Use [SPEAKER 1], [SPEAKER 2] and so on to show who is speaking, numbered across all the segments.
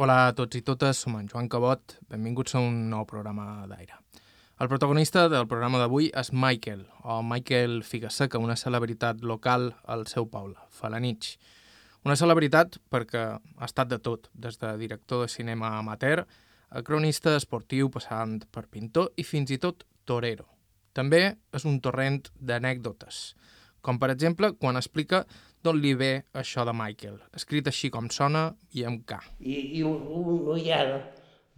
[SPEAKER 1] Hola a tots i totes, som en Joan Cabot, benvinguts a un nou programa d'aire. El protagonista del programa d'avui és Michael, o Michael Figasseca, una celebritat local al seu poble, Falanich. Una celebritat perquè ha estat de tot, des de director de cinema amateur a cronista esportiu passant per pintor i fins i tot torero. També és un torrent d'anècdotes, com per exemple quan explica d'on li ve això de Michael, escrit així com sona i amb K.
[SPEAKER 2] I, i un, vegada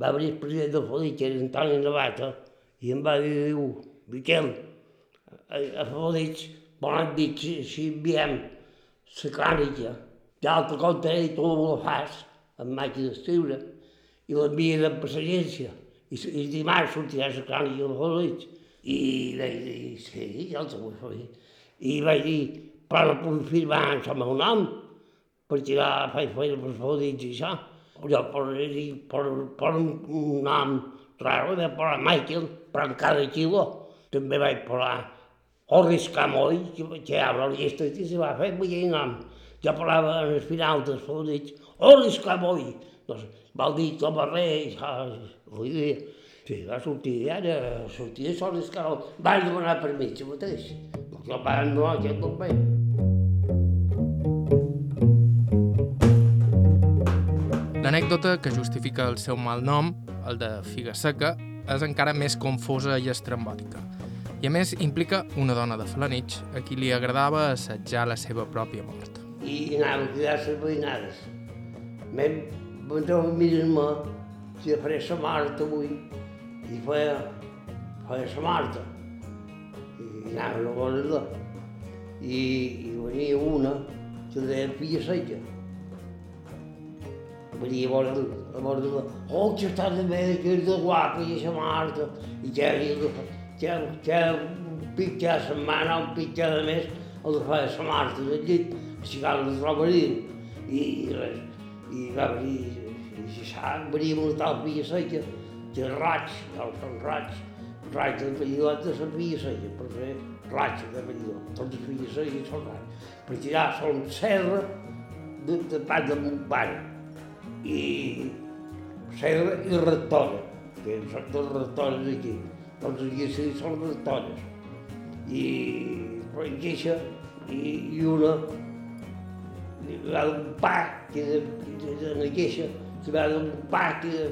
[SPEAKER 2] va venir el president que era Antoni Navata, i em va dir, diu, Miquel, a, a Felip volen dir si, si enviem la crònica d'altre compte i tu la fas amb màquina d'escriure i l'envien amb passagència i, i dimarts sortirà la crònica del Felip. I vaig dir, sí, ja els vull fer. I vaig dir, però no puc firmar el meu nom, per tirar, faig feina per Felip i això. Jo per, per, per un nom raro de posar Michael, però en cada quilo també vaig posar Horace Camoy, que, que obre la llista i se va fer veient nom. Jo parlava en el final dels Felip, Horace Camoy, doncs, vol dir com a rei, vull dir, sí, va sortir, ara sortia Horace Camoy, vaig demanar permís, si mateix. Jo va no, aquest no
[SPEAKER 1] L'anècdota que justifica el seu mal nom, el de figa seca, és encara més confosa i estrambòtica. I a més implica una dona de Falanich a qui li agradava assetjar la seva pròpia mort.
[SPEAKER 2] I anava a cridar les veïnades. Venir a mirar-me si faré la Marta avui. I feia, feia la Marta. I anava a veure-la. I, I venia una que deia Pilla Seca. Venia a veure a veure-la. Oh, que està de bé, que és de guapa, i la Marta. I que de que, que un pitjar a setmana, un pitjar de més, el de feia la Marta del llit, així que el trobarien. I res, i va venir, i si sap, venia una tal Pilla Seca, que és raig, el són raig, raig de Benidorm de la Pilla Seca, per fer raig de Benidorm, tots els Pilla Seca són raig. Per tirar són serra de, de part de mon pare. I serra i rectora, que són dos rectores aquí. Tots els dies són rectores. I en queixa, i, i una va d'un pa que de, de la queixa, li va d'un pa que de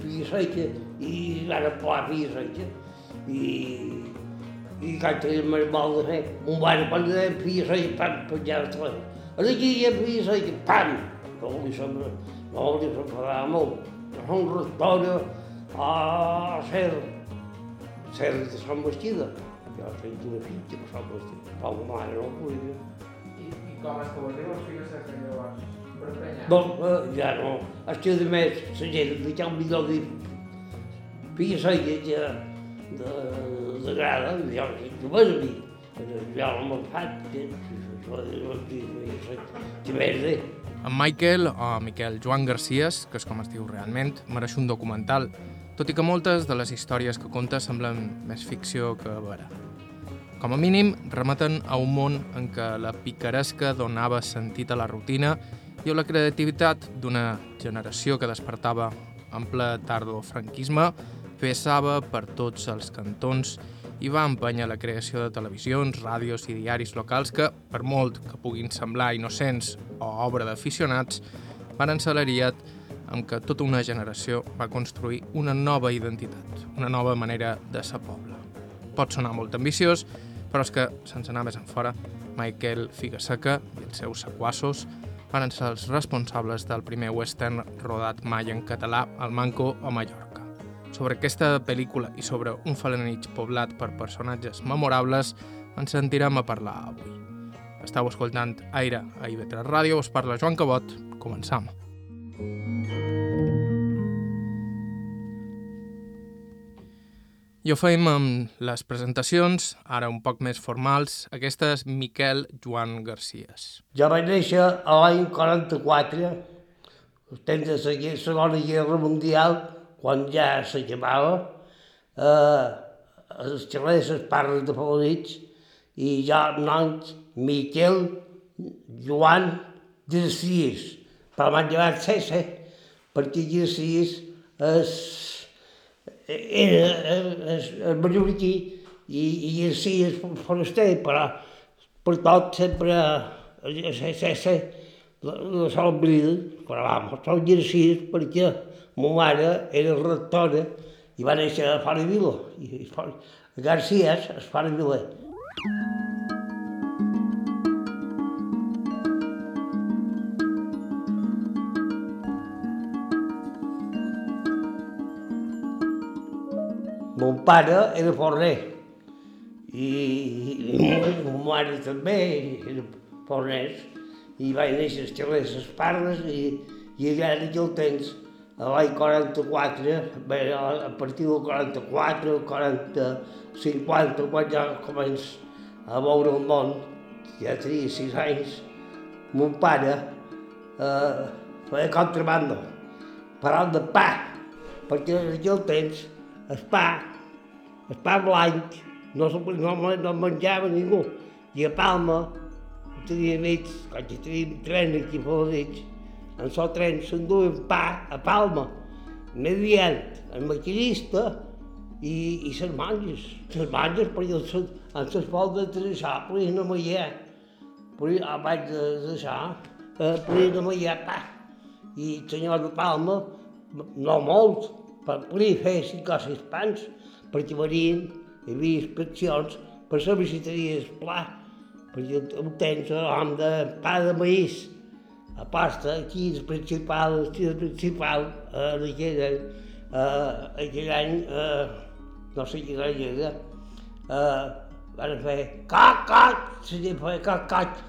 [SPEAKER 2] filla seca i va de poar filla seca. I, i quan tenia més mal de fer, un van quan de filla seca, pam, penjava el telèfon. Aquí hi ha filla seca, pam! No li sembla, no li s'enfadava molt. Són rectora a ser, ser de Sant Bastida. Jo he fet una filla per Sant Bastida, però la mare no podia.
[SPEAKER 1] I, i com és que ho diu el figa seca llavors?
[SPEAKER 2] Bon, eh, ja no. Això de més, la gent li ha un millor de filla seca que de, de grada, jo no vas a dir. Jo no me'n faig, que això de filla seca, que verde.
[SPEAKER 1] En Michael, o Miquel Joan Garcies, que és com es diu realment, mereix un documental, tot i que moltes de les històries que conta semblen més ficció que vera. Com a mínim, remeten a un món en què la picaresca donava sentit a la rutina i a la creativitat d'una generació que despertava en ple franquisme, vessava per tots els cantons i va empènyer la creació de televisions, ràdios i diaris locals que, per molt que puguin semblar innocents o obra d'aficionats, van ensalariat amb què tota una generació va construir una nova identitat, una nova manera de ser poble. Pot sonar molt ambiciós, però és que, sense anar més en fora, Michael Figaseca i els seus sequassos van ser els responsables del primer western rodat mai en català al Manco a Mallorca. Sobre aquesta pel·lícula i sobre un falanich poblat per personatges memorables ens sentirem a parlar avui. Estau escoltant Aire a IB3 Ràdio, us parla Joan Cabot. Començam. I ho fem amb les presentacions, ara un poc més formals. Aquesta és Miquel Joan Garcies.
[SPEAKER 2] Jo vaig néixer a l'any 44, els temps de la Segona Guerra Mundial, quan ja s'acabava, eh, els xaleses parlen de favorits, i jo nom Miquel Joan Garcies, però m'han llevat César, perquè Garcís és, era és, és mallorquí i, i Garcís foraster, però per tot sempre se, se, se, la, la sola vida, però vamos, soc Garcís perquè ma mare era rectora i va néixer a Fora Vila, i, i García és Fora Vila. Mon pare era forner i, i, i ma mare també era forners i vaig néixer als xalers Esparres i, i allà en aquell temps, a l'any 44, bé, a partir del 44, 40, 50, quan ja començo a veure el món, ja tenia sis anys, mon pare eh, feia contrabando, parlant de pa, perquè en aquell temps el pa, el pa blanc, no, no, no menjava ningú. I a Palma tenia nits, quan teníem tren aquí a Faladits, en sol tren s'enduien pa a Palma, mediant el maquinista i, i les monges. Les monges, perquè els, en les vols de traçar, podien amaiar, podien, abans de deixar, eh, podien amaiar pa. I el senyor de Palma, no molt, però podia fer cinc o sis pans, perquè venien, hi havia inspeccions per saber si tenies pla, perquè ho tens l'home de pa de maïs, a pasta, aquí el principal, el principal, eh, en aquell any, eh, aquell any, eh, no sé quin any era, eh, van fer cac, cac, se n'hi feia cac, cac,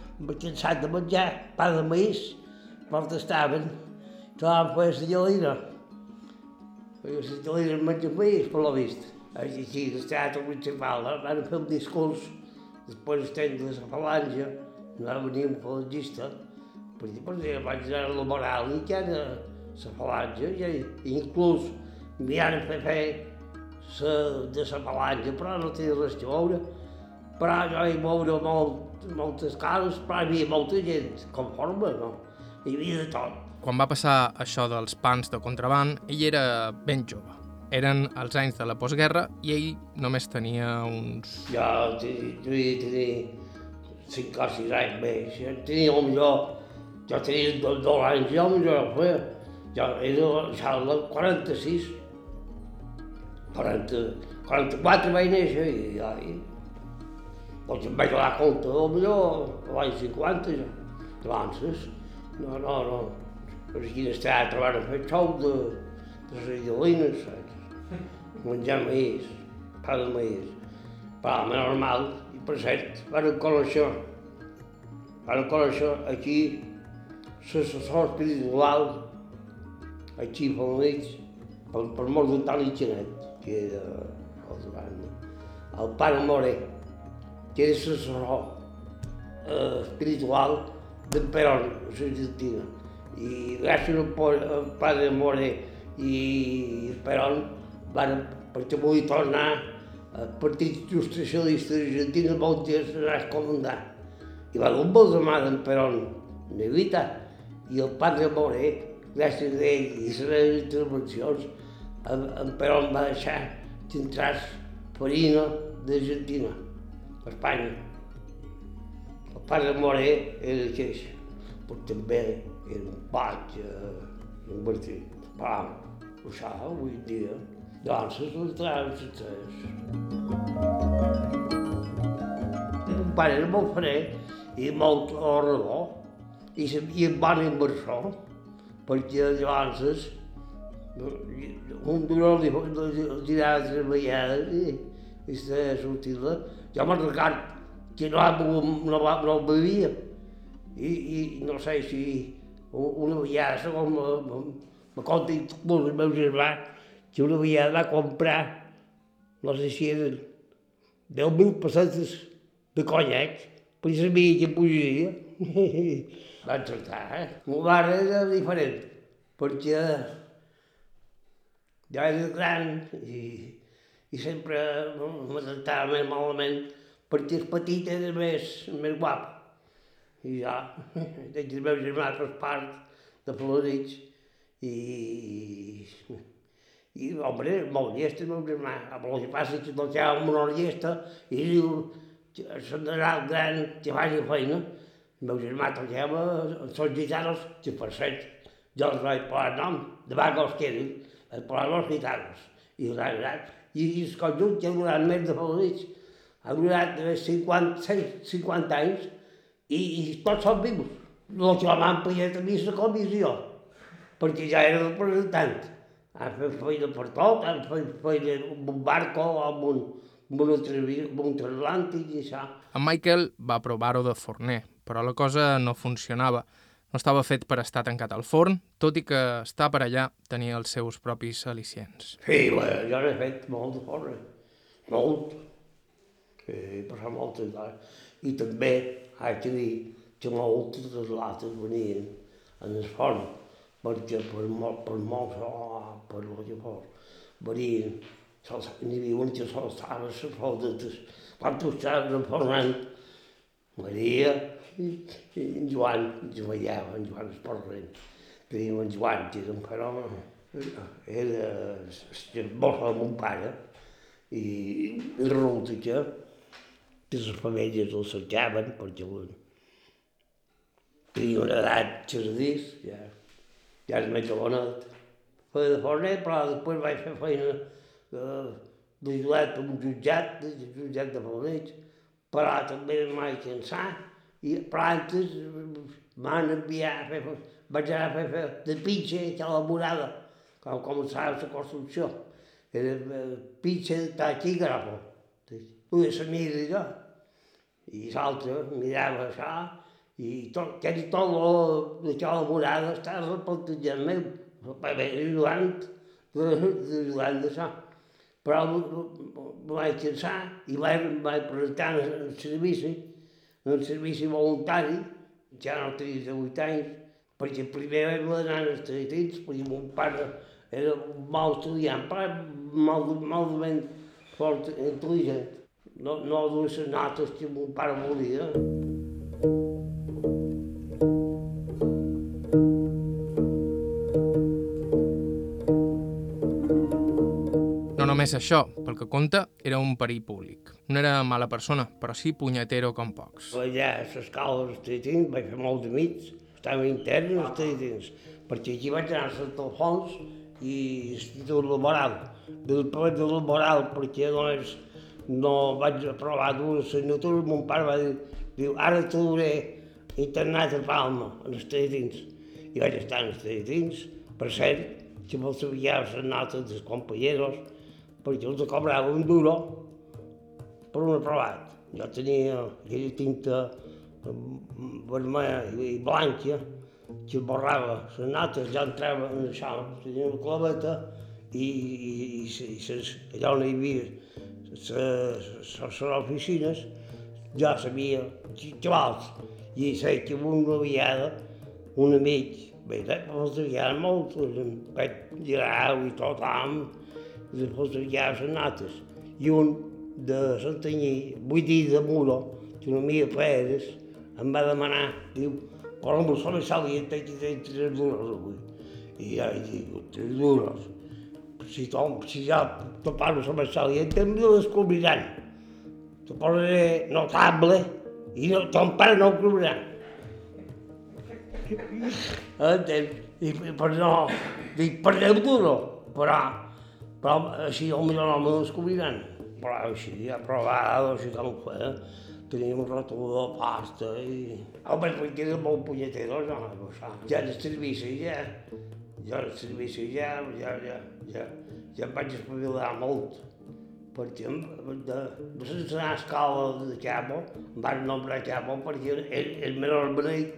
[SPEAKER 2] cansat de menjar pa de maïs, protestaven, trobaven fer la gelina. Feia la gelina menja maïs, per lo vist. Aquí, al teatre eh, van fer un discurs, després de la falange, va venir un falangista, per dir, vaig anar a la moral i que era la falange, i, inclús m'hi han fet fer sa, de la falange, però no tenia res a veure. Però jo hi veure molt, moltes cases, però hi havia molta gent conforme, no? Hi havia de tot.
[SPEAKER 1] Quan va passar això dels pans de contraban, ell era ben jove. Eren els anys de la postguerra i ell només tenia uns...
[SPEAKER 2] Jo tenia, devia tenir cinc o sis anys més. Tenia el millor, jo tenia dos, dos anys, jo millor ho feia. Jo era ja el 46, 40, 44 vaig néixer i jo... I, doncs em vaig donar compte, el millor l'any 50 ja. Llavors, no, no, no. Per aquí al teatre van fer xou de, de les idolines, saps? Menjar maïs, pa de maïs home normal, i per cert, van conèixer, van conèixer aquí l'assessor espiritual, aquí a Falnits, per, per mort d'Antoni Xanet, que era el davant, el pare More, que era l'assessor eh, espiritual a l'Argentina. I gràcies al al pare More i Perón van, perquè volia tornar el Partit Socialista d'Argentina vol dir serà comandant. I va un vol demà d'en Perón Nevita i el padre More, gràcies a ell i les seves intervencions, en, en Perón va deixar d'entrar farina d'Argentina, a Espanya. El padre More era queix, però també era un patge invertit. Però, això, avui en dia, doncs, les traves senceres. Mon pare era molt fred i molt orador i sabia bon inversor perquè llavors un duró li, li, li tres vegades i, i s'ha sortida. Jo me'n record que no, no, no, bevia i, i no sé si una vegada, segons me, me, me conta inclús el meu germà, que una vegada va comprar, no sé si eren 10.000 pessetes de conyac, perquè sabia que pujaria. Va encertar, eh? Mon mare era diferent, perquè jo era gran i, i sempre me tractava més malament perquè el petit era més, més guap. I ja, veig el meu germà per part de Florits i, i home, molt llesta, el meu germà. Però el que passa que no té una hora llesta i diu, s'han d'anar al gran que faci feina. El meu germà tocava són guitarres, que per cert, jo els vaig posar nom, de els quedin, els posar les guitarres. I l'ha agradat. I el conjunt ha durat més de favorits, ha durat 50, 50 anys i, i tots són vivos. El que m'han pillat a mi la comissió, perquè ja era representant. Han fet feina per tot, han fet feina amb un barco, amb un,
[SPEAKER 1] En Michael va provar-ho de forner, però la cosa no funcionava. No estava fet per estar tancat al forn, tot i que estar per allà tenia els seus propis al·licients.
[SPEAKER 2] Sí, bé, jo n'he fet molt de forn, molt. Sí, per moltes hores. I també, haig de dir, que moltes de les lates venien en el forn, perquè per molt, per molt per el que fos, venien, n'hi havia un que sols estava les foldetes, quan tu estaves enfornant, Maria, i, en Joan, jo veiem, en Joan Esporrent. Tenim en Joan, que era un fenomen, era l'esposa de mon pare, i resulta que, que les famílies el cercaven perquè tenia una edat xerradís, ja, ja és més jovenet. Feia de forner, però després vaig fer feina d'ajudat per un jutjat, de jutjat de Forneig, però també m'he cansat i plantes m'han enviat a fer, vaig anar a fer, fer de pitxa a la morada, quan començava la construcció. Era eh, pitxa de taquígrafo, una família jo. I l'altre mirava això, i tot, quasi tot lo de la morada estava repartejant meu, ajudant, ajudant d'això. Però em vaig cansar i vaig, vaig presentar el servici, en servici voluntari, ja no tenia 18 anys, perquè primer vaig anar als estratins, perquè mon pare era un mal estudiant, molt, molt ben fort, intel·ligent. No, no dues notes que mon pare volia.
[SPEAKER 1] No només això, pel que conta, era un perill públic. No era mala persona, però sí punyetero com pocs.
[SPEAKER 2] Allà a l'escala dels Tritins vaig fer molts amics, estava intern als Tritins, perquè aquí vaig anar a Sant Alfons i l'Institut Laboral. Després de Laboral, perquè doncs, no vaig aprovar d'una assignatura, mon pare va dir, diu, ara te duré internat a Palma, als Tritins. I vaig estar als Tritins, per cert, que me'ls sabia les notes dels companyeros, perquè els cobrava un duro per un aprovat. Jo tenia aquella tinta vermella i blanca que borrava les notes, ja entrava en això, tenia una claveta i, i, i, i ses, allà on hi havia les oficines, jo sabia xavals, i sé que una vegada un amic, bé, els havia molt, vaig girar i tot amb, i els havia les notes, i un de Santanyí, vull dir de Muro, que no m'hi Peres, em va demanar, diu, però no se me salien que tens tres duros avui. I ja hi dic, tres duros. Si, tom, si ja te parlo se me salien, també les cobriran. Te posaré notable i no, ton pare no ho cobriran. Entens? I per no, dic, per deu duro, però, però així potser no me descobriran. Però així, ja provado, així com ho feia, tenia un rotador de pasta i... Home, perquè era molt punyetero, no, això. Ja el servici, ja, ja el servici, ja, ja, ja, ja, ja em vaig espavilar molt perquè de, de sense anar a escola de Capo, em van nombrar Capo perquè és, és menor beneit.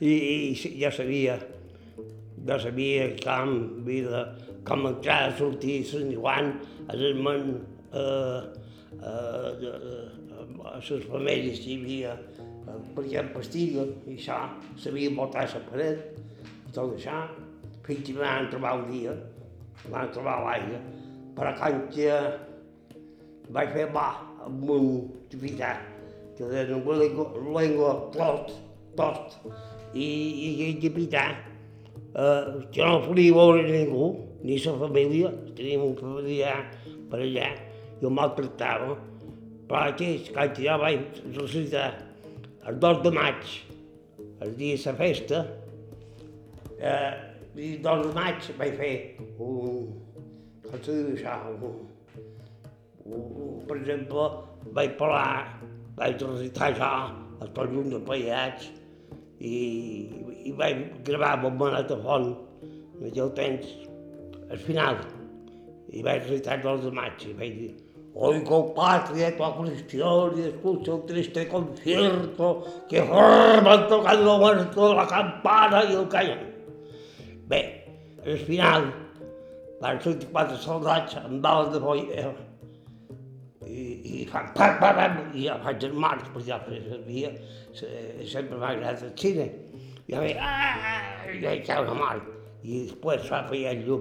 [SPEAKER 2] I, i ja sabia, ja sabia com, vida, com entrar, sortir, Sant Joan, desment, eh, eh, a les famílies hi havia, per exemple, Estiga, i això, sabia botar la paret, i tot això, fins que van trobar un dia, van trobar l'aigua, però quan que vaig fer va amb un capità, que llengua, llengua tot, tot, i, i aquell capità eh, que no podia veure ningú, ni sa família, teníem un familiar per allà, i el maltractava. Però aquells, quan jo vaig recitar el 2 de maig, el dia de la festa, eh, el 2 de maig vaig fer un, com se diu això, un, un, per exemple, vaig parlar, vaig recitar això, el tot junt de paiats, i, i vaig gravar amb el magnetofon, en aquell temps, al final, i vaig recitar el 2 de maig, i vaig dir, Oigo, patria, tua cristione, escucho un triste concierto que forman tocando muerto la campana i el cañón. Bé, al final, van sortir quatre soldats amb bales de foll i, i fan pam, pam, pam, i ja faig en març, perquè ja servia, sempre m'ha agradat el cine. I ja ve, ah, i cau una mar, i després fa fer el llum,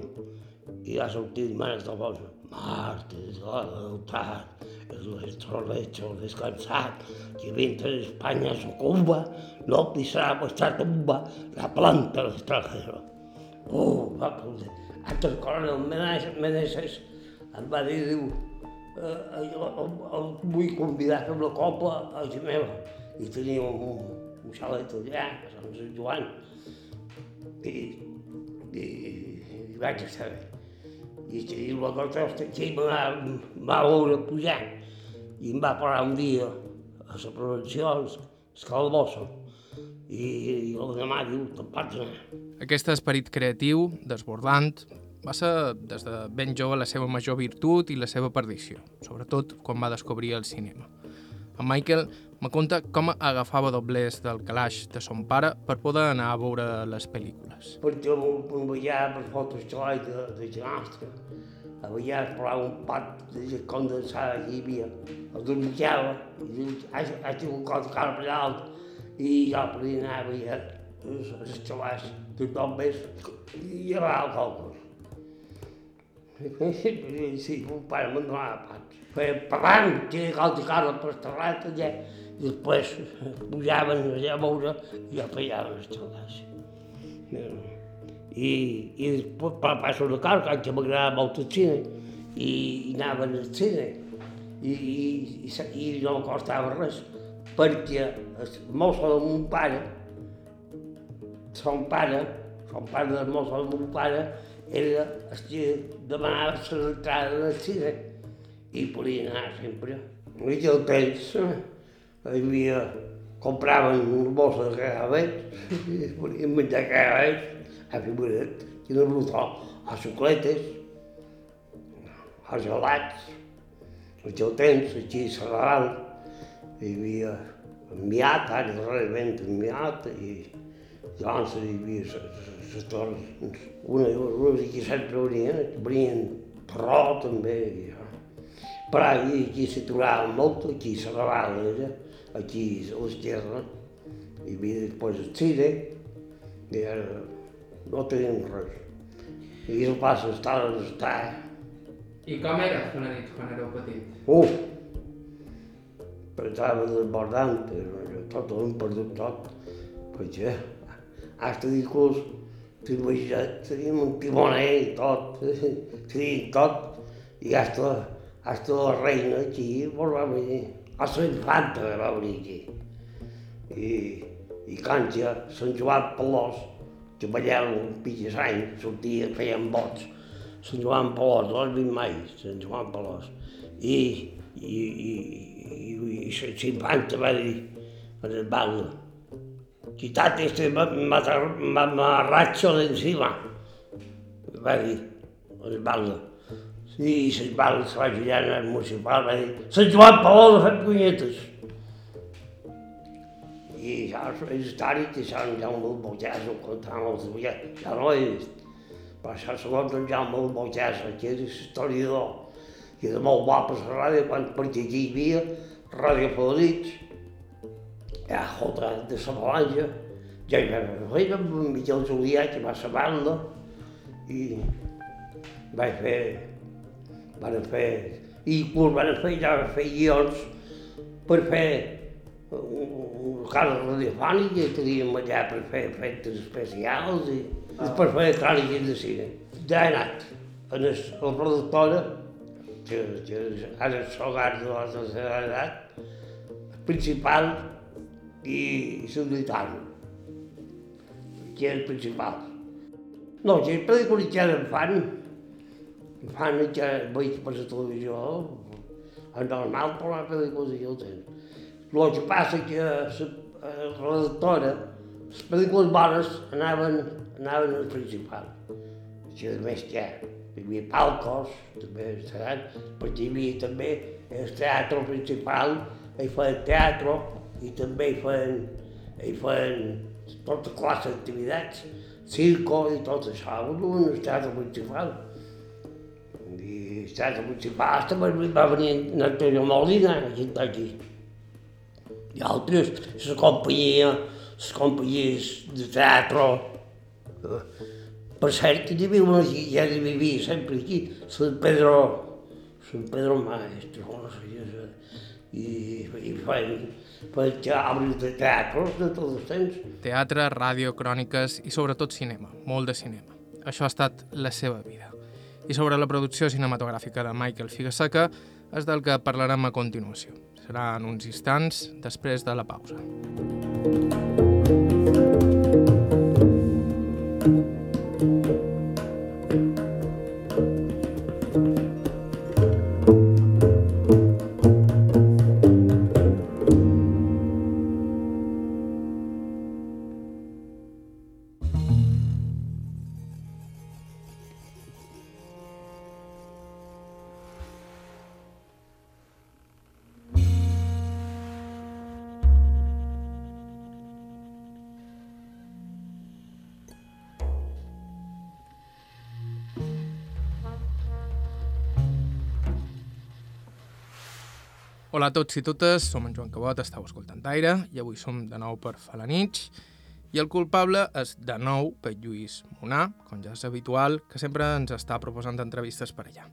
[SPEAKER 2] i ja sortit manes de fosa. Martes, adoptat, el trolecho descansat, que mientras España sucumba, no pisará vuestra tumba la planta del extranjero. Uh, va poder. Altre coronel Meneses em va dir, diu, eh, el vull convidar a fer la copla a Ginebra. I teníem un, un xalet allà, Sant Joan. I, i, i vaig bé. I, i la cosa que em va, va veure pujar i em va parar un dia a les prevencions, a Calbossa, i, i el demà diu, te'n pots anar.
[SPEAKER 1] Aquest esperit creatiu, desbordant, va ser des de ben jove la seva major virtut i la seva perdició, sobretot quan va descobrir el cinema. En Michael me conta com agafava doblers del calaix de son pare per poder anar a veure les pel·lícules.
[SPEAKER 2] Perquè em veia per fotos de, de Genastre, a vegades posava un pot de condensada que hi havia, el dormitjava, i ha tingut cosa cara per alt, i jo per a veure els xavals, tothom més, i llevava el còlcul. Sí, un pare me'n donava pats. Feia parlant, tenia calci cara per terrat allà, i després pujaven allà a veure i feien els xavals. I, i després per passar una cara, que m'agradava molt el cine, i, i anaven al cine, i, i, i, i no em costava res, perquè el mosso de mon pare, son pare, son pare del mosso de mon pare, era el que demanava l'entrada al cine i podia anar sempre. En aquell temps hi havia, compraven una bossa de cagabets i podien menjar cagabets a figuret, i de brutó, a xucletes, a gelats. En aquell temps, aquí a Serral, hi havia enviat, ara darrerament enviat, i llavors hi havia les torres, una i dues, i que sempre venien, venien Perró també, i, però aquí, aquí trobava molt, aquí a Serral era, aquí a l'esquerra, hi havia després el Cire, i ara no teníem res. I el pas estava on està.
[SPEAKER 1] I com era una nit quan éreu petit?
[SPEAKER 2] Uh! Pensava desbordant, però tot ho hem perdut tot. Perquè hasta inclús teníem un timoner i tot, teníem tot, i hasta, hasta la reina aquí vol va venir, la infanta va venir aquí. I, i Cància, Sant Joan Pelós, que ballava un pitges any, sortia, feien vots. Sant Joan Pelós, no l'he vist mai, Sant Joan Pelós. I, i, i, i, i l'infanta va dir, en el ballo, quítate este mamarracho de encima, va dir, el ballo. I se va en el municipal, va dir, Sant Joan Pelós ha fet punyetes. I ja és històric, i això en Jaume Botàs ho contava els dies, ja no vist. Però això segons en Jaume Botàs, que és historiador, i era molt guapa la ràdio, quan perquè aquí hi havia Ràdio Fadrits, ja, Jota de la Falange, ja hi va fer amb Miquel Julià, que va a banda, i vaig fer, van fer, i inclús van fer, ja van fer guions per fer una casa radiofònica i teníem allà per fer efectes especials i ah. després fer cròniques de cine. Ja he anat a la productora, que, que ara és hogar de la tercera edat, principal i subditori, que és el principal. No, que pel·lícules ja en fan, fan que veig per la televisió, és normal per la pel·lícules i el temps. El que passa que la redactora, les pel·lícules bones anaven, anaven al principal. Que a més ja hi havia palcos, també estaran, perquè hi havia també el teatre principal, hi feien teatre i també hi feien, hi feien tota classe d'activitats, circo i tot això, un teatre principal. I teatre principal també va venir Antonio Molina, aquí, aquí i altres, la companyia, les companyies de teatre. Per cert, que hi havia una ja hi vivia sempre aquí, Sant Pedro, Sant Pedro Maestro, no sé, i, i feien, feien teatres de teatre de tots els temps.
[SPEAKER 1] Teatre, ràdio, cròniques i sobretot cinema, molt de cinema. Això ha estat la seva vida. I sobre la producció cinematogràfica de Michael Figaseca és del que parlarem a continuació serà en uns instants després de la pausa. A tots i totes, som en Joan Cabot, estàu escoltant Aire i avui som de nou per Falanich i el culpable és de nou per Lluís Monà, com ja és habitual, que sempre ens està proposant entrevistes per allà.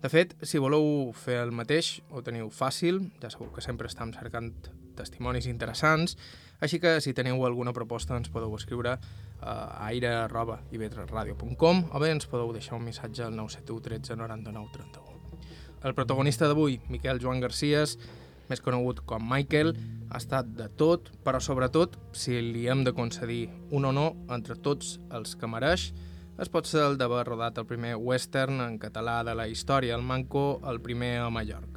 [SPEAKER 1] De fet, si voleu fer el mateix, ho teniu fàcil, ja sabeu que sempre estem cercant testimonis interessants, així que si teniu alguna proposta ens podeu escriure a aire.ivetresradio.com o bé ens podeu deixar un missatge al 971 13 99 31. El protagonista d'avui, Miquel Joan Garcies, més conegut com Michael, ha estat de tot, però sobretot, si li hem de concedir un honor entre tots els que mereix, es pot ser el d'haver rodat el primer western en català de la història, el Manco, el primer a Mallorca.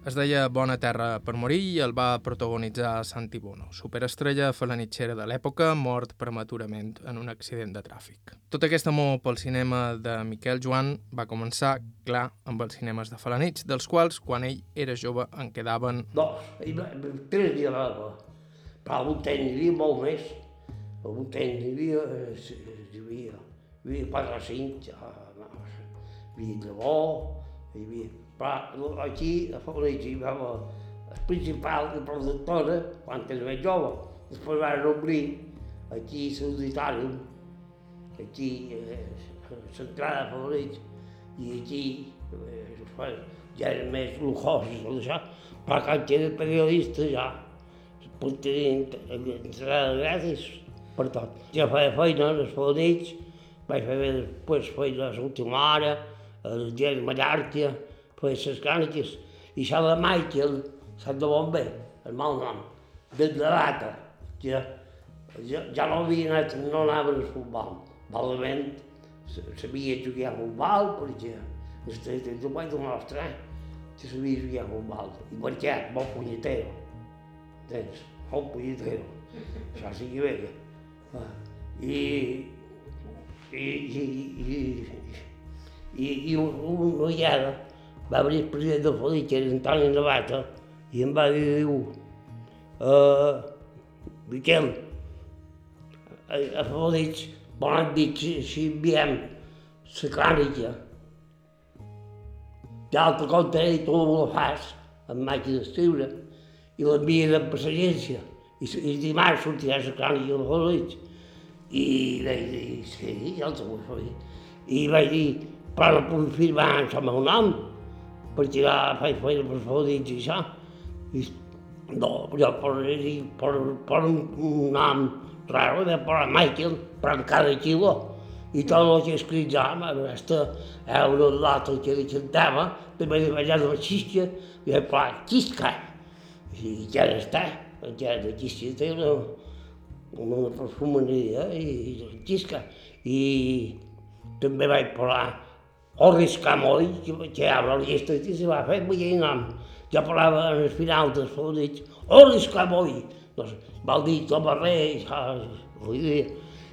[SPEAKER 1] Es deia Bona terra per morir i el va protagonitzar Santi Bono, superestrella falanitxera de l'època, mort prematurament en un accident de tràfic. Tot aquest amor pel cinema de Miquel Joan va començar, clar, amb els cinemes de Falanits, dels quals, quan ell era jove, en quedaven...
[SPEAKER 2] Dos, tres dies d'alba. Però algun temps hi havia molt més. Algun temps hi havia, eh, hi havia, hi havia quatre o cinc, ja, hi havia Llavó, hi havia però aquí, a Fabrich, hi va el principal de productora, quan era més jove. Després van obrir aquí l'auditori, aquí eh, l'entrada de Fabrich, i aquí eh, ja eren més lujosos, tot això, però quan era periodista ja pot tenir entrada gratis per tot. Ja feia feina als Fabrich, vaig fer després feina a l'última hora, al diari Mallàrtia, pues les cròniques. I això de Michael, sap de bon bé, el mal nom, des de data, ja, ja, ja no havia anat, no anaven al futbol. Valament sabia jugar a futbol, perquè el treball del nostre, que sabia jugar a futbol. I per què? Bon punyetero. Tens? Bon punyetero. Això sí que bé. I, i, i, i, i, i una vegada va venir el president del Felip, que era Antoni Navata, i em va dir, diu, uh, Miquel, a, a Felip volen dir si, si enviem la crònica d'altre compte i tu la fas amb màquina d'escriure i l'envia de passagència i, i dimarts sortirà la crònica de Felip. I vaig dir, sí, ja els vull fer. I vaig dir, però firmar el meu nom, per tirar, fer feina per fodits i això. I No, jo per, per, per un nom raro de per Michael, per cada kilo. I tot el que escritzava, aquesta è un l'altre che li cantava, també li veia la xisca, i el pla, xisca. I ja està, ja de xisca té una, una perfumeria i xisca. I també vaig parlar Orris Camoll, que, que obre la llista i se va fer veient nom. Jo parlava en el final dels favorits, Orris Camoll, doncs, vol dir tot res, vull dir,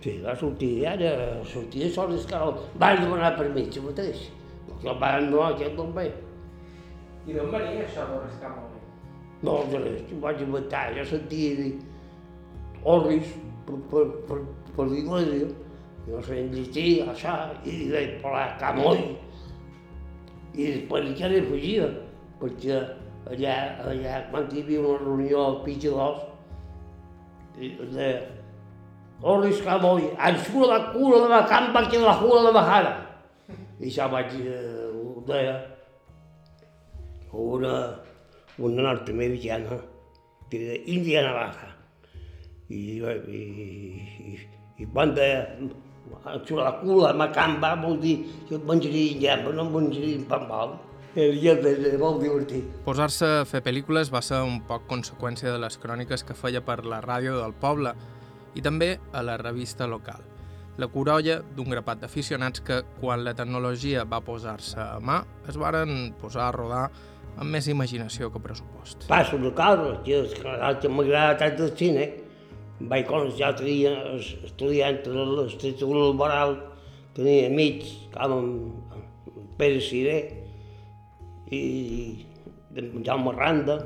[SPEAKER 2] sí, va sortir, ara sortir de Orris Camoll, vaig demanar permís, si mateix. Jo va no, aquest ve.
[SPEAKER 1] I d'on venia això d'Orris Camoll?
[SPEAKER 2] No, de res, ho vaig inventar, jo sentia dir Orris per, per, per, per l'església, no sé llegir, això, i vaig parlar Camoll. I després ja li fugia, perquè allà, allà, quan hi havia una reunió al Pitxadors, de Orris Camoll, ensura la cura de la campa que la cura de la bajada. I això vaig, eh, ho deia, una, una nord-americana, que era Indiana Baja. I, i, i, i quan deia, la cura de la campa, vol dir menjaria llepa, no menjaria pambal. Era molt divertit.
[SPEAKER 1] Posar-se a fer pel·lícules va ser un poc conseqüència de les cròniques que feia per la ràdio del poble i també a la revista local. La corolla d'un grapat d'aficionats que, quan la tecnologia va posar-se a mà, es varen posar a rodar amb més imaginació que pressupost.
[SPEAKER 2] Passo de que és que m'agrada tant el cine. Vaig ja tenia estudiant l'Institut Laboral, tenia amics com en Pere Ciré i en Jaume Randa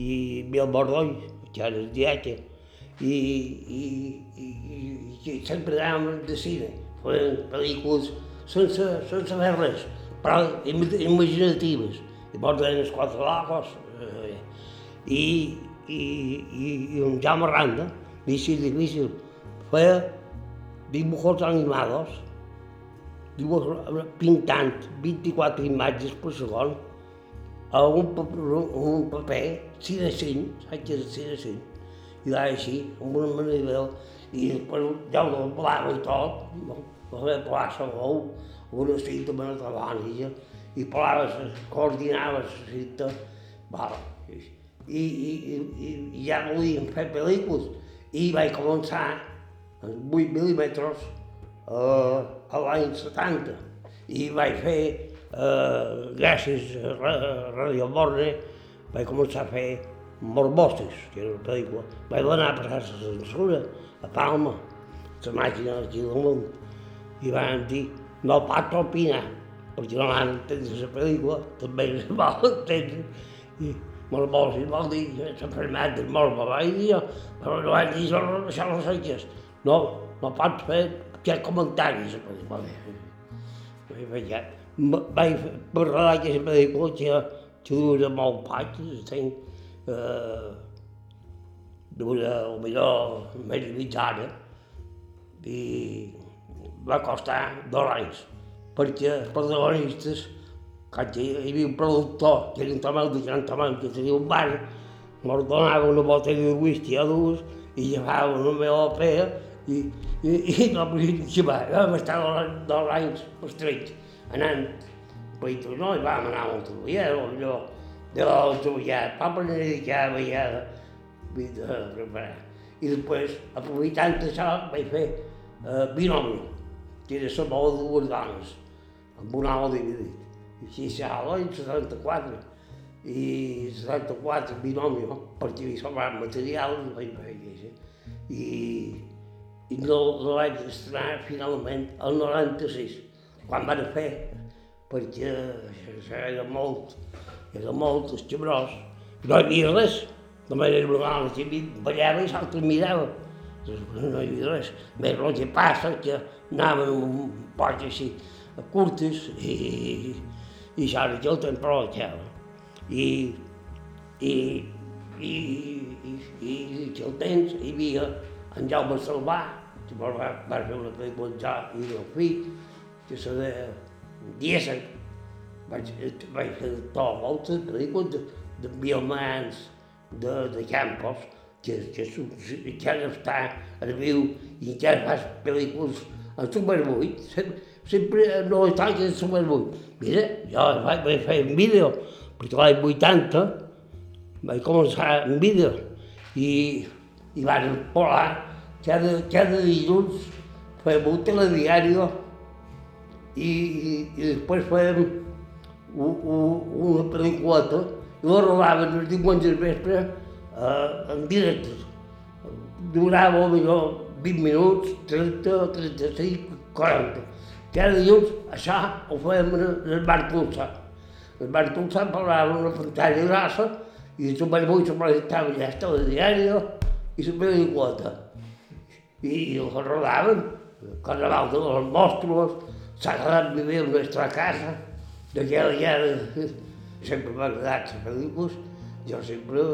[SPEAKER 2] i Biel Bordoll, que era el dieta, i, i, i, i, sempre anàvem de cine, feien pel·lícules sense, sense fer res, però im- imaginatives. Llavors deien els quatre locos, eh, i, i, i, i un Jaume Randa, difícil, difícil, feia dibujos animados, dibujos pintant 24 imatges per segon, a un un paper 6 de 5, saps que és 6 de 5, i va així, amb una manera, i després ja ho doblava i tot, no? va fer plaça l'ou, una cinta maratònica, i plaves, coordinaves la cinta, va, i, i, i, i, i ja volíem fer pel·lícules, i vaig començar amb 8 mil·límetres eh, a l'any 70, i vaig fer, eh, gràcies a Ra- Radio Borne, vaig començar a fer Morbostes, que era una pel·lícula. Vaig anar a passar la censura a Palma, la màquina d'aquí del món, i van dir, no pot opinar, perquè no van entendre la pel·lícula, també es vol entendre, i Morbosis vol dir, la fermat del morbo, vaig dir jo, però no vaig dir, això, això no sé què. No, no pots fer cap comentari, la pel·lícula. Vaig. Vaig parlar d'aquesta pel·lícula que, que dura molt poc, tenc eh, dura potser més de mitja hora, i va costar dos anys, perquè els protagonistes, quan hi havia un productor, que era un tomeu de gran tomeu, que tenia un bar, mos donava una botella de whisky a dues i llevava una meva pera i, i, i no podia xavar. Vam estar dos, dos anys estrets, anant per no, i vam anar a Montevideo, allò, de l'autoviat, vam anar a dedicar a veiada, vida preparar. I després, aprofitant això, vaig fer eh, binomi, que era la bola de dues dones, amb un home dividit. Així s'ha l'any 74, i 74 binomi, perquè hi sobraven materials, vaig això. I, i no, no vaig estrenar finalment el 96, quan van fer, perquè era molt, era molt escabrós. No hi havia res, només era dona que ballava i l'altre mirava. No hi havia res. Més el que passa que anaven un poc així curtes i, i això era que el temps aprovechava. I, i, i, i, i, i que el temps hi havia en Jaume Salvà, que va, va fer una pel·lícula jo i el fill, que se deia Diesen. Vaig, vaig fer tot moltes pel·lícules de, de biomans, de, de Campos, que, que, que, que ara està a viu i que fa pel·lícules en Super 8, sempre, sempre no està que en Super 8. Mira, jo vaig, vaig fer un vídeo, perquè l'any 80 vaig començar en vídeo i, i van polar cada, cada dilluns fèiem un telediari i, i, i després fèiem un, un, una pel·lícula i la rodaven els diumenges vespre eh, en directe. Durava millor 20 minuts, 30, 35, 40. Cada dilluns això ho fèiem en el bar Tulsa. El bar Tulsa parlava una pantalla grassa i el superbull se presentava ja el telediari i la pel·lícula. I, i ho rodaven, Carnaval de los Monstruos, Sagrat vivir en nuestra casa, d'aquella ja sempre m'ha agradat les pel·lícules, jo sempre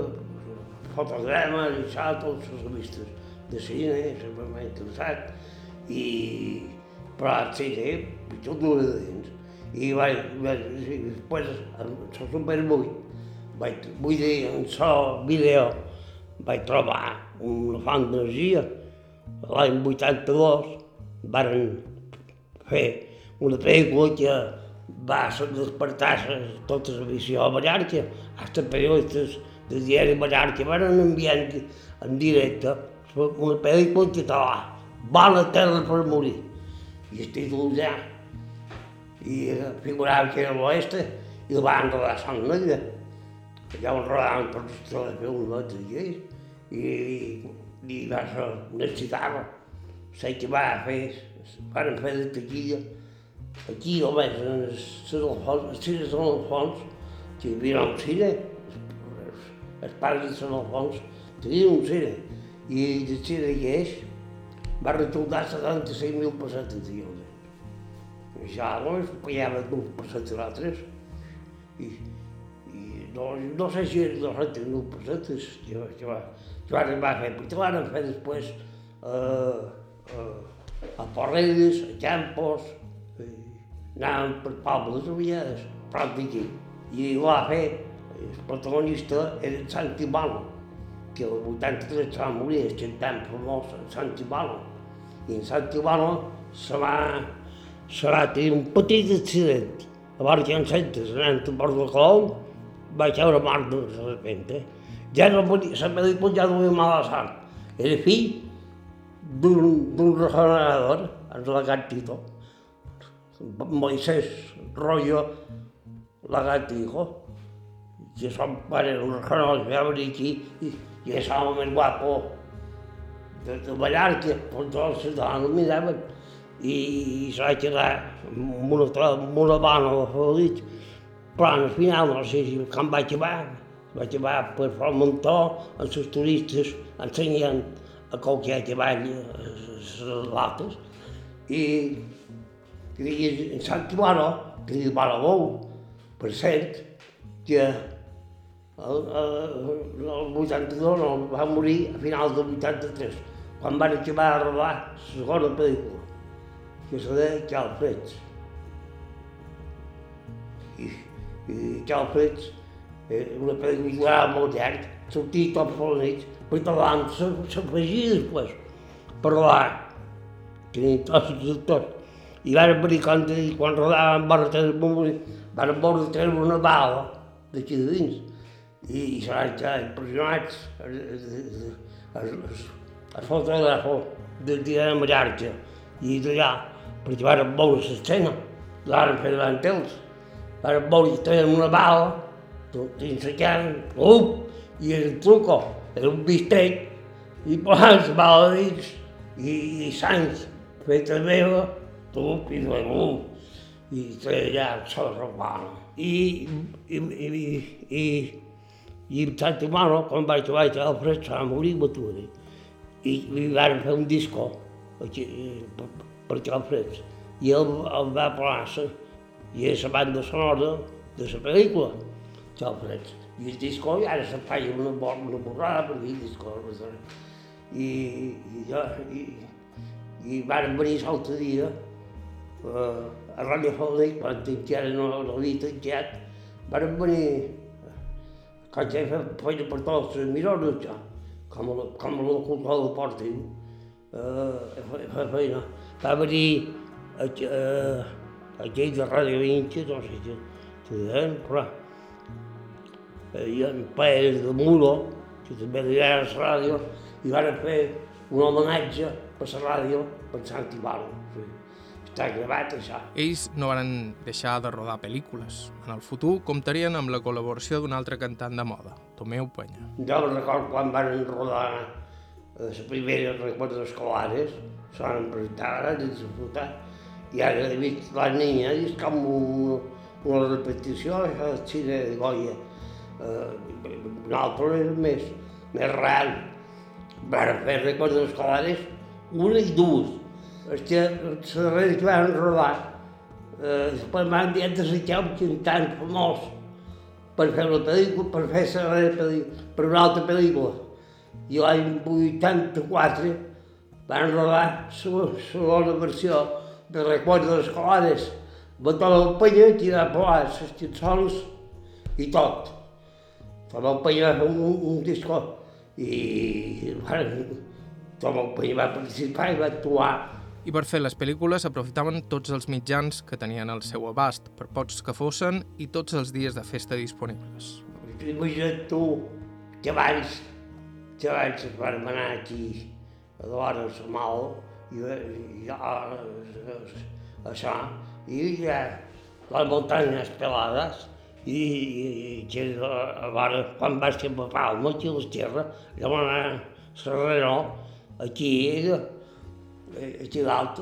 [SPEAKER 2] fotogrames i això, tots els revistes de cine, sempre m'ha interessat, i, el cine, tot ho de dins. I vaig, vaig i després, el Super 8, vaig, vull dir, en el vídeo, vaig trobar una font d'energia. L'any 82 varen fer una pel·lícula que va despertar tota la visió a Mallorca. Els periodistes del diari Mallorca van enviar en directe una pel·lícula en català, Bona terra per morir. I el títol ja. I figurava que era l'oeste i el van rodar a Sant Negre. Ja ho rodaven per els telefilms i, i, i va ser, necessitava. Sé que va fer, van fer de taquilla Aquí, almenys, en els Alfons, els cines de Alfons, que hi havia un cine, els, pares de Sant Alfons tenien un cine, i el cine que és va resultar 75.000 pessetes de lloguer. Ja llavors pagava 2 pessetes l'altres, i, i no, no sé si eren 200.000 pessetes que, que, va, que van arribar a fer, perquè van fer després eh, eh, a Porredes, a Campos, anàvem per pobles aliades, prop d'aquí. I ho va fer, el protagonista era Santi Balo, que el 83 se va morir, el cantant famós Santi Balo. I en Santi Balo se va, se va tenir un petit accident. A vora que en sentes, anant a Port de Colom, va caure mort de repente. Ja no podia, la pel·lícula ja duia mala sort. Era fill d'un regenerador, el lagartito, Moisés Rollo Lagartijo, que son padre, unos canals, ve a venir aquí i, i és l'home més guapo de, de Mallorca, per tots els ciutadans el miraven i, i se va quedar amb una, amb una bona de feliç, però al final no sé si quan vaig acabar, vaig acabar per fer un muntó els turistes ensenyant a qualque cavall les lates i que digui en Sant Timano, que digui Balabou, per cert, que el, el, el 82 no, va morir a finals del 83, quan van acabar de rodar la segona pel·lícula, que se deia Calfreds. I, i Calfreds, eh, una pel·lícula molt llarg, sortia tot per la nit, perquè davant s'afegia després, parlar, ni tots els actors i van venir quan, quan rodaven vora tres van treure una bala d'aquí de dins. I, i se van quedar impressionats el fotògrafo del dia de Mallorca i d'allà, perquè van veure l'escena, la van fer davant d'ells. Van veure que treien una bala, dins la carn, up, i un truco, un bistec, i posant la bala dins, i, i sangs feta meva, tu i luego i treia sol romano. I, i, i, i, i en Sant Mano, quan vaig trobar el fred, va morir Baturi. I li van fer un disco aquí, per el fred. I ell el va posar i és la banda sonora de la pel·lícula, el fred. I el disco i ara se feia una, una borrada per dir disco. I, i, jo, i, i van venir l'altre dia eh, a Ràdio Fòlic, quan encara no l'havia tancat, van venir que ja feia feina per tots els mirons, ja, com a, com a locutor deportiu. Eh, feia feina. Va venir eh, aquell de Ràdio Vinci, no sé què, estudiant, però eh, i en Pérez de Muro, que també li a la ràdio, i van fer un homenatge per la ràdio per Sant Ivan. Sí. Està gravat, això.
[SPEAKER 1] Ells no van deixar de rodar pel·lícules. En el futur comptarien amb la col·laboració d'un altre cantant de moda, Tomeu Penya.
[SPEAKER 2] Jo record quan van rodar les primeres records escolares, se van presentar a disfrutar, i ara he vist la niña, és com un, una repetició això del cine de Goya. Eh, nosaltres era més, més real. Van fer records escolares una i dues. És que les darreres que van rodar, eh, després m'han dit de ser un cantant famós per fer la pel·lícula, per fer la pel·lícula, per una altra pel·lícula. I l'any 84 van rodar la segona versió de Recuerdos Escolares. Va tot el penya, tirar a les cançons i tot. Tot el penya va fer un, un disco i van, tot el penya va participar i va actuar
[SPEAKER 1] i per fer les pel·lícules aprofitaven tots els mitjans que tenien al seu abast, per pocs que fossin i tots els dies de festa disponibles.
[SPEAKER 2] Imagina't tu que abans, que abans es van anar aquí a l'hora de mal i, ja, això, i ja les muntanyes pelades i, i, que a vora, quan vaig ser a Palma, aquí a l'esquerra, anar a Serrero, aquí, aquí dalt,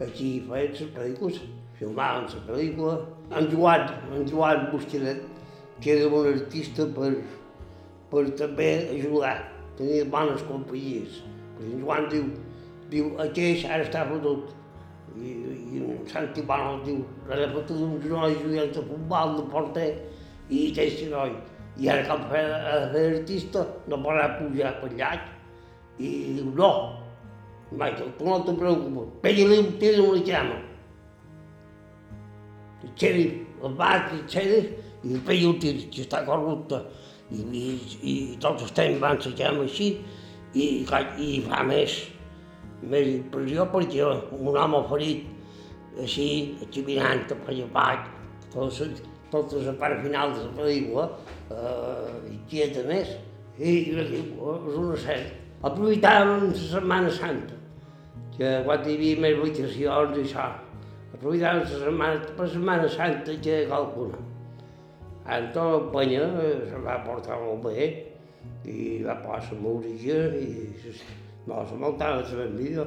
[SPEAKER 2] aquí feien les pel·lícules, filmaven la pel·lícula. En Joan, en Joan Busqueret, que era un artista per, per també ajudar, tenia bones companyies. Perquè en Joan diu, diu, aquell ara està fotut. I, i en Santi Bono diu, ara fotut uns nois jugant a futbol de porter, i aquest noi. I ara com fer, fer artista no podrà pujar per llac. I diu, no, Michael, no te preocupes, pégale un tiro en la llama. El xèrif el bat, el xèrif, i li pega un tir, que està corrupte. I, i, i tots estem van la llama així, i, i fa més, més impressió perquè un home ferit, així, caminant per allà baix, tota, tota la part final de la pel·lícula, eh, i quieta més, i, i és una sèrie aprofitàvem la Setmana Santa, que quan hi havia més votacions i això, aprofitàvem la Setmana, per Setmana Santa que qualcuna. El Penya eh, se va portar molt bé i va posar la música i no, se muntava la bambina.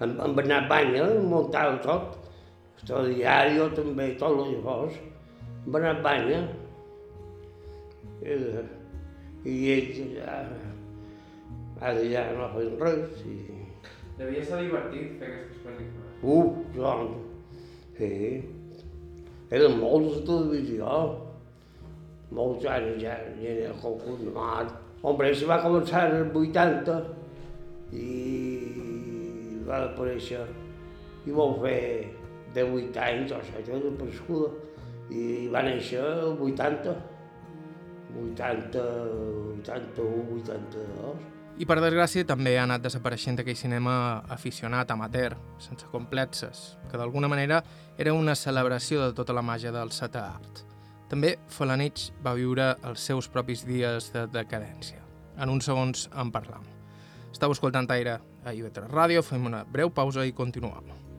[SPEAKER 2] En, en Bernat Banya muntava tot, el diari també, tot el que fos. Bernat Banya, i, i ell ja, Ara ja no fem res i...
[SPEAKER 1] Devia ser divertit fer aquestes pel·lícules.
[SPEAKER 2] Uf, Joan, sí. Eren molts de televisió. Molts anys ja, ja era confirmat. Hombre, si va començar en el 80 i va aparèixer i va fer de 8 anys, o sigui, de prescuda, i va néixer el 80, 80, 81, 82.
[SPEAKER 1] I per desgràcia també ha anat desapareixent aquell cinema aficionat, amateur, sense complexes, que d'alguna manera era una celebració de tota la màgia del setè art. També Falanich va viure els seus propis dies de decadència. En uns segons en parlam. Estau escoltant Aire a IB3 Ràdio, fem una breu pausa i continuem.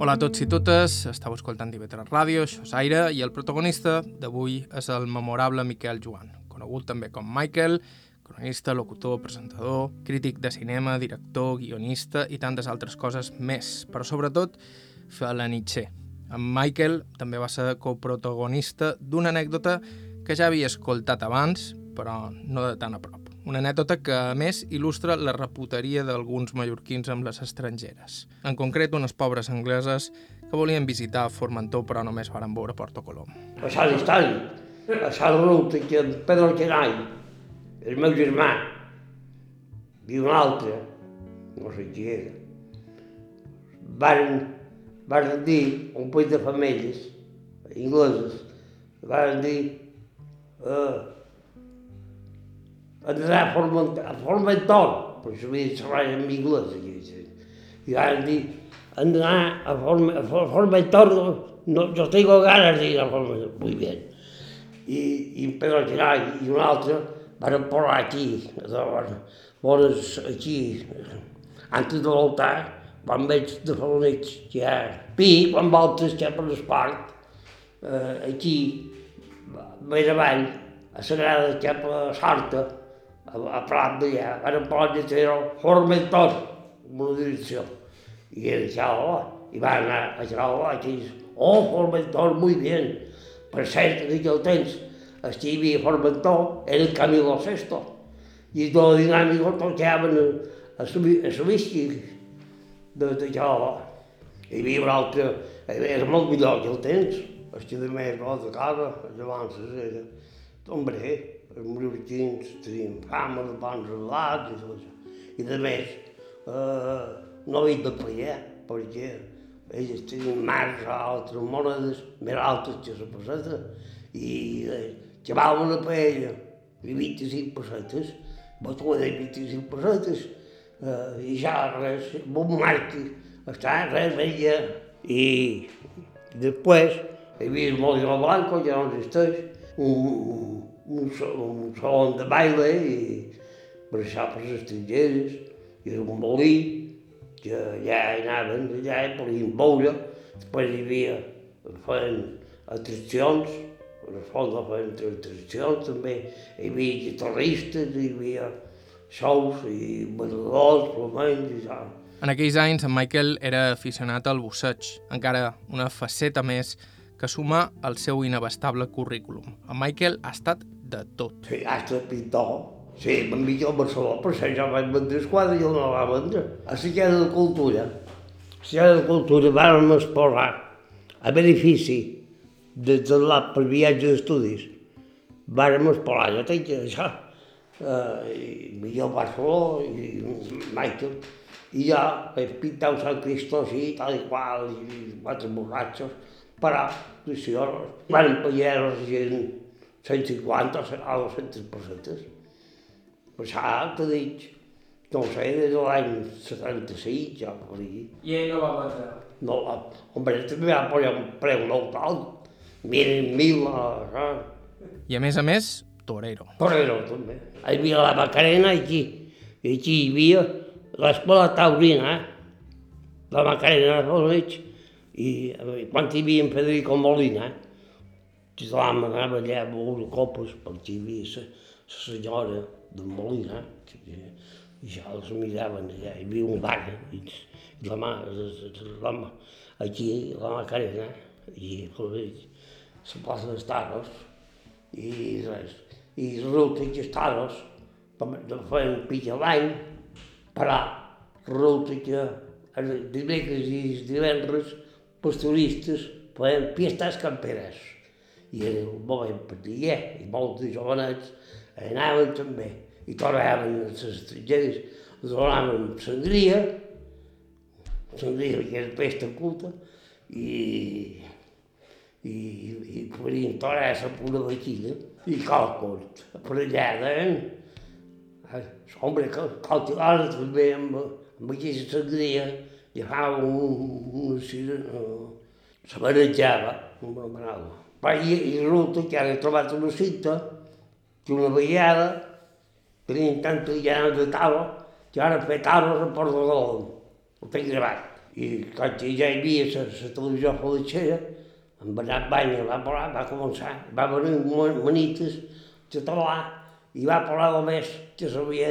[SPEAKER 1] Hola a tots i totes, estàu escoltant TV3 Ràdio, això és Aire, i el protagonista d'avui és el memorable Miquel Joan, conegut també com Michael, cronista, locutor, presentador, crític de cinema, director, guionista i tantes altres coses més, però sobretot felanitxer. En Michael també va ser coprotagonista d'una anècdota que ja havia escoltat abans, però no de tan a prop. Una anècdota que, a més, il·lustra la reputeria d'alguns mallorquins amb les estrangeres. En concret, unes pobres angleses que volien visitar Formentor però només varen veure Porto Colom.
[SPEAKER 2] A Sant Estany, a Sant Ruta, que en Pedro Alquerany, el meu germà, i un altre, no sé qui era, van, van dir, un país de famílies ingleses, van dir eh, anar a Formentor, a Formentor, però això havia de xerrar en anglès, aquí, i van dir, anar a, Form, a Formentor, no, yo tengo ganas de ir a Formentor, muy bien. I, i Pedro Girai i un altre van parlar aquí, bones aquí, antes de l'altar, quan veig de Falonets, que hi ha pi, quan voltes que per l'esport, eh, aquí, més avall, a Sagrada, que per la Sarta, a, a van parlar de fer el Formentor, direcció. I ell ja, oh, i van anar a Xarau, aquí, oh, Formentor, muy bien. Per cert, en aquell temps, hi havia Formentor, era el Camilo Sesto, i tot dinàmic tocaven a, a, a Sobisqui, de, de Xarau. Hi havia un altre, era molt millor que el temps, de més, no, de casa, llavors era, hombre, els mallorquins tenien fama de bons relats i tot això. I de més, eh, no havien de pagar, perquè ells tenien mars a altres monedes més altes que la peseta, i eh, llevaven la paella i 25 pessetes, tu de 25 pessetes, eh, i ja res, bon marqui, està, res, veia, i després hi havia el Molino Blanco, ja no existeix, un, un, un salon de baile i això per les estrangeres, i era un molí, que allà anaven, allà hi podien veure, després hi havia, feien atraccions, a les fonts feien atraccions també, hi havia guitarristes, hi havia shows i balladors, flamencs i tal.
[SPEAKER 1] En aquells anys, en Michael era aficionat al busseig, encara una faceta més que suma al seu inabastable currículum. En Michael ha estat de tot.
[SPEAKER 2] Sí, ha estat pintor. Sí, vam dir a Barcelona, però això ja vaig vendre el quadre i jo no va vendre. A la Casa de Cultura, a la de Cultura vàrem explorar a benefici de, de la per viatge d'estudis. Vàrem explorar, jo tinc això. Uh, i jo Barcelona i Michael, i jo vaig pintar un Sant Cristo així, tal i qual, i quatre borratxos, però, si jo, van pagar la gent 150 a 200 pessetes. Per això t'he dit, no sé, des de l'any 76, ja per dir.
[SPEAKER 1] I ell no va vendre?
[SPEAKER 2] No, hombre, també va posar un preu molt alt, mil, mil, eh?
[SPEAKER 1] I a més a més, torero.
[SPEAKER 2] Torero, també. Hi havia la Macarena aquí, i aquí hi havia l'escola taurina, eh? la Macarena de Roig, i quan hi havia en Federico Molina, eh? tothom anava allà a veure copes, perquè hi havia la senyora de Molina, que, ja els miraven allà, hi havia un bar, i, i la mà, mà, aquí, la Macarena, i la plaça dels Taros, i res. I resulta que els Taros feien pitja l'any, però resulta que els dimecres i els divendres els turistes feien fiestas camperes i era un moment dia, i molts jovenets anaven també, i tornaven els estrangers, donaven sangria, sangria que és pesta culta, i, i, i podien tornar a pura vaquilla, i calcot, aparellada, eh? Hombre, calculada també amb, amb aquesta sangria, agafava un, un, un, se barejava, un manava. Va, i, i resulta que ara he trobat una cinta que una vegada tenien tanta llana de talo que ara fer talos a Port de Galón. Ho tinc gravat. I quan ja hi havia la, la televisió feliçera, en Bernat Banya va parlar, va començar, va venir un manites català i va parlar només que sabia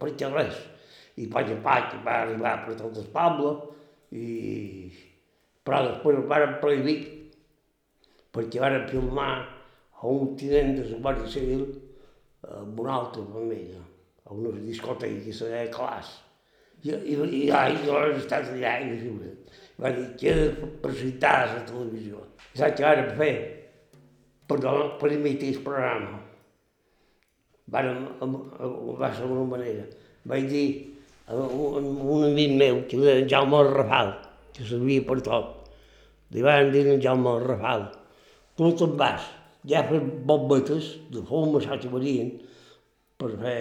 [SPEAKER 2] per res. I Patx a Patx va arribar per tot el poble, i... però després el van prohibir perquè van filmar a un tinent de la Guàrdia Civil amb una altra família, a una discoteca que se deia Clas. I, i, i, i, l'han estat allà i lliure. Va dir que era presentar a la televisió. I saps què van fer? Per, per imitar el programa. Van, va ser una manera. Vaig dir un, un amic meu, que era en Jaume Rafal, que servia per tot. Li van dir en Jaume Rafal, tu te'n vas, ja fer bombetes de fum Marien per fer,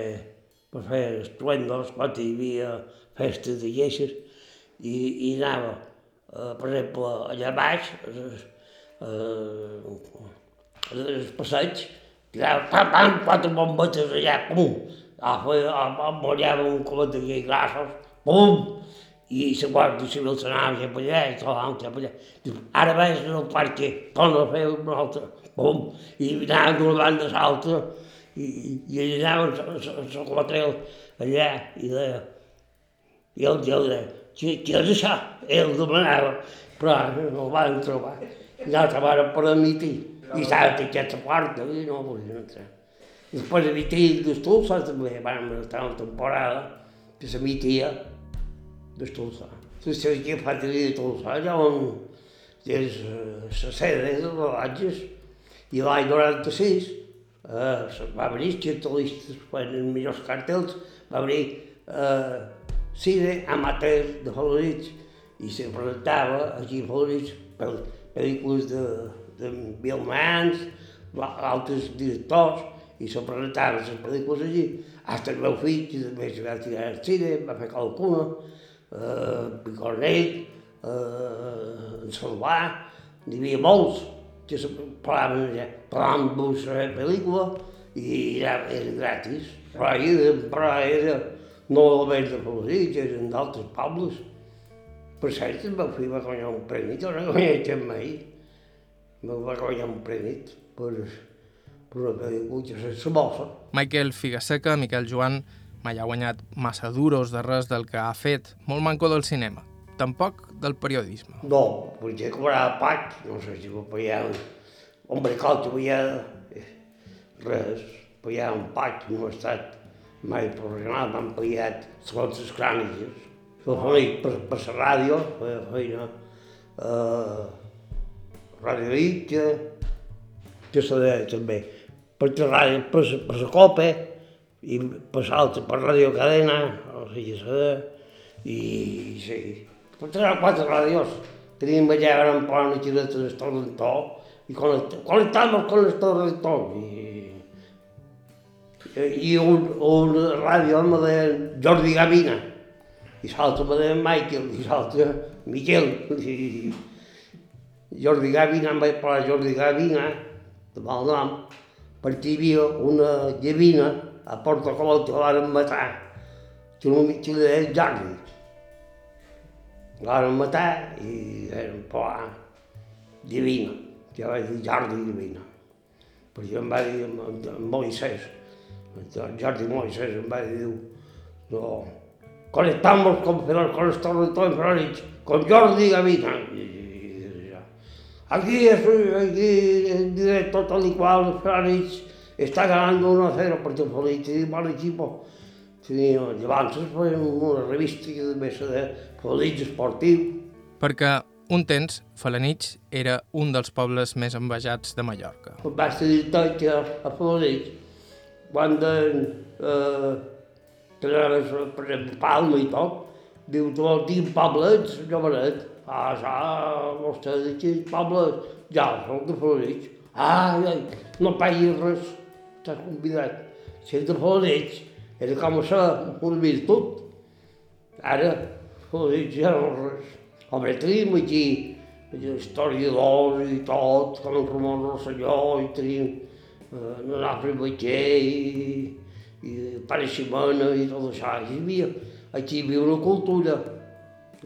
[SPEAKER 2] per fer estruendos quan hi havia festes de lleixes i, i anava, eh, per exemple, allà baix, eh, eh, el passeig, tirava pam, pam, quatre bombetes allà, pum, un colet de grassos, pum, i la Guàrdia Civil s'anava cap allà i tot cap allà. Ara veus el perquè, torna a fer una altra, pum, i anaven d'una banda a l'altra, i, i anaven a quatrel allà, i deia, i el jo deia, què, què és això? Ell demanava, però no el van trobar. I l'altre van per admitir, i estava tancat la porta, i no volien entrar. Després emitia d'Estulsa també, vam estar una temporada que s'emitia d'Estulsa. La que fa de Tulsa, allà on és la sede de les Latges, i l'any 96 eh, va venir els cartelistes, fan els millors cartells, va venir eh, cine amateur de favorits i se presentava aquí a favorits pel·lícules de, de Bill Mans, altres directors, i se presentava les pel·lícules allí. Hasta el meu fill, que també se va tirar al cine, va fer qualcuna, eh, Picornell, eh, en Salvà, n'hi havia molts que se parlaven allà, parlant de la pel·lícula i era, era gratis. Però era, però era no només de Palafrugell, eren d'altres pobles. Per cert, el meu fill va guanyar un premi, que no he guanyat mai. Me va guanyar un premi per, però
[SPEAKER 1] Michael Figaseca, Miquel Joan, mai ha guanyat massa duros de res del que ha fet, molt manco del cinema, tampoc del periodisme.
[SPEAKER 2] No, potser cobrava pac, no sé si ho un, un bricot, ho pagar res, pagar un pac, no ha estat mai professional, m'han pagat segons les cròniques. Jo feia per, per la ràdio, feia feina eh, Ràdio Itxa, que se deia també per ràdio, per, per la copa, i per l'altra, per Radio Cadena, o sigui, se i sí, per tres o quatre ràdios. Teníem allà, vam posar una xileta de Torrentó, i connectàvem con el Torrentó, i, i un, un ràdio me deia Jordi Gavina, i l'altre me deia Michael, i l'altre Miquel, i, Jordi Gavina, em vaig parlar Jordi Gavina, de mal nom, perquè hi havia una llavina a Porta Colom que l'han matar, que no li deia Jordi. L'han matar i era un poc divina, que vaig dir Jordi divina. Perquè em va dir en Moisès, Jordi Moisès em va dir, no, conectamos con, con los torrentores con Jordi Gavina. I, Aquí, aquí el director tal y cual, Félix, está ganando 1-0 porque el Félix tiene mal equipo. Tenia, llavors fue una revista que també ser de Félix Esportiu.
[SPEAKER 1] Perquè un temps, Falanich era un dels pobles més envejats de Mallorca.
[SPEAKER 2] Vaig tenir que a Falanich, quan de, eh, trenaves, per exemple, Palma i tot, diu, tu vols dir poblets, llogaret, Ah, ja, vostè d'aquí, poble, ja, soc de Floreix. Ah, ai, no pagui res, t'has convidat. Ets de Floreix, era com això, una virtut. Ara, Floreix ja no res. Home, tenim aquí historiadors i tot, com en Ramon Rosselló, i tenim eh, Nafri Batxer i, i Pare Ximena i tot això. Hi havia, aquí hi havia una cultura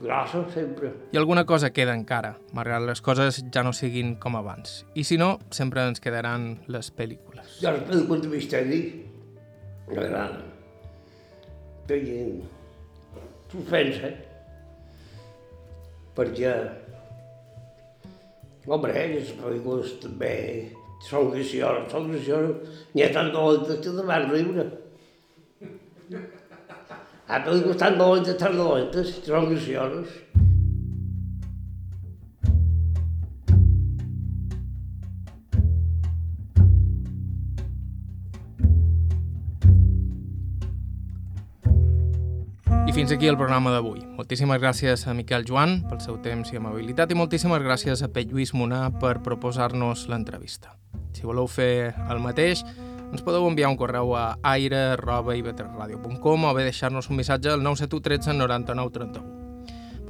[SPEAKER 2] grossa sempre.
[SPEAKER 1] I alguna cosa queda encara, malgrat les coses ja no siguin com abans. I si no, sempre ens quedaran les pel·lícules.
[SPEAKER 2] Jo les pel·lícules de misteri m'agraden. Feien suspense, perquè, home, les pel·lícules també són gracioses, són gracioses. N'hi ha tant dolentes que de van riure. Hi ha pel·lícules tan dolentes, tan dolentes, que són gracioses.
[SPEAKER 1] I fins aquí el programa d'avui. Moltíssimes gràcies a Miquel Joan pel seu temps i amabilitat i moltíssimes gràcies a Pet Lluís Monà per proposar-nos l'entrevista. Si voleu fer el mateix, ens podeu enviar un correu a aire.ivetresradio.com o bé deixar-nos un missatge al 971 13 99 31.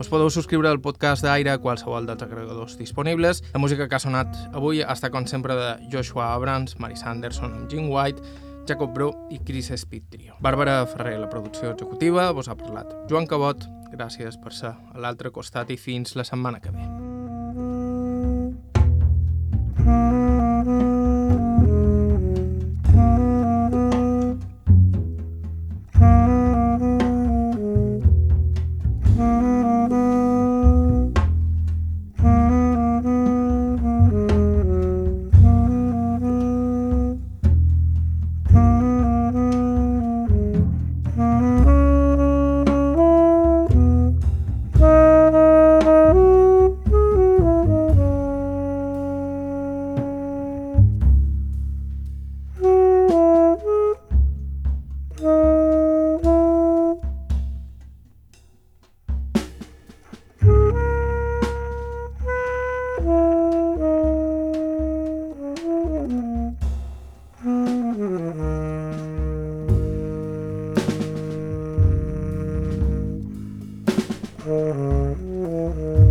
[SPEAKER 1] Us podeu subscriure al podcast d'Aire a qualsevol dels agregadors disponibles. La música que ha sonat avui estat, com sempre, de Joshua Abrams, Mary Sanderson Jim White, Jacob Bro i Chris Speed Trio. Bàrbara Ferrer, la producció executiva, vos ha parlat. Joan Cabot, gràcies per ser a l'altre costat i fins la setmana que ve.
[SPEAKER 3] Uh-huh. Uh-huh.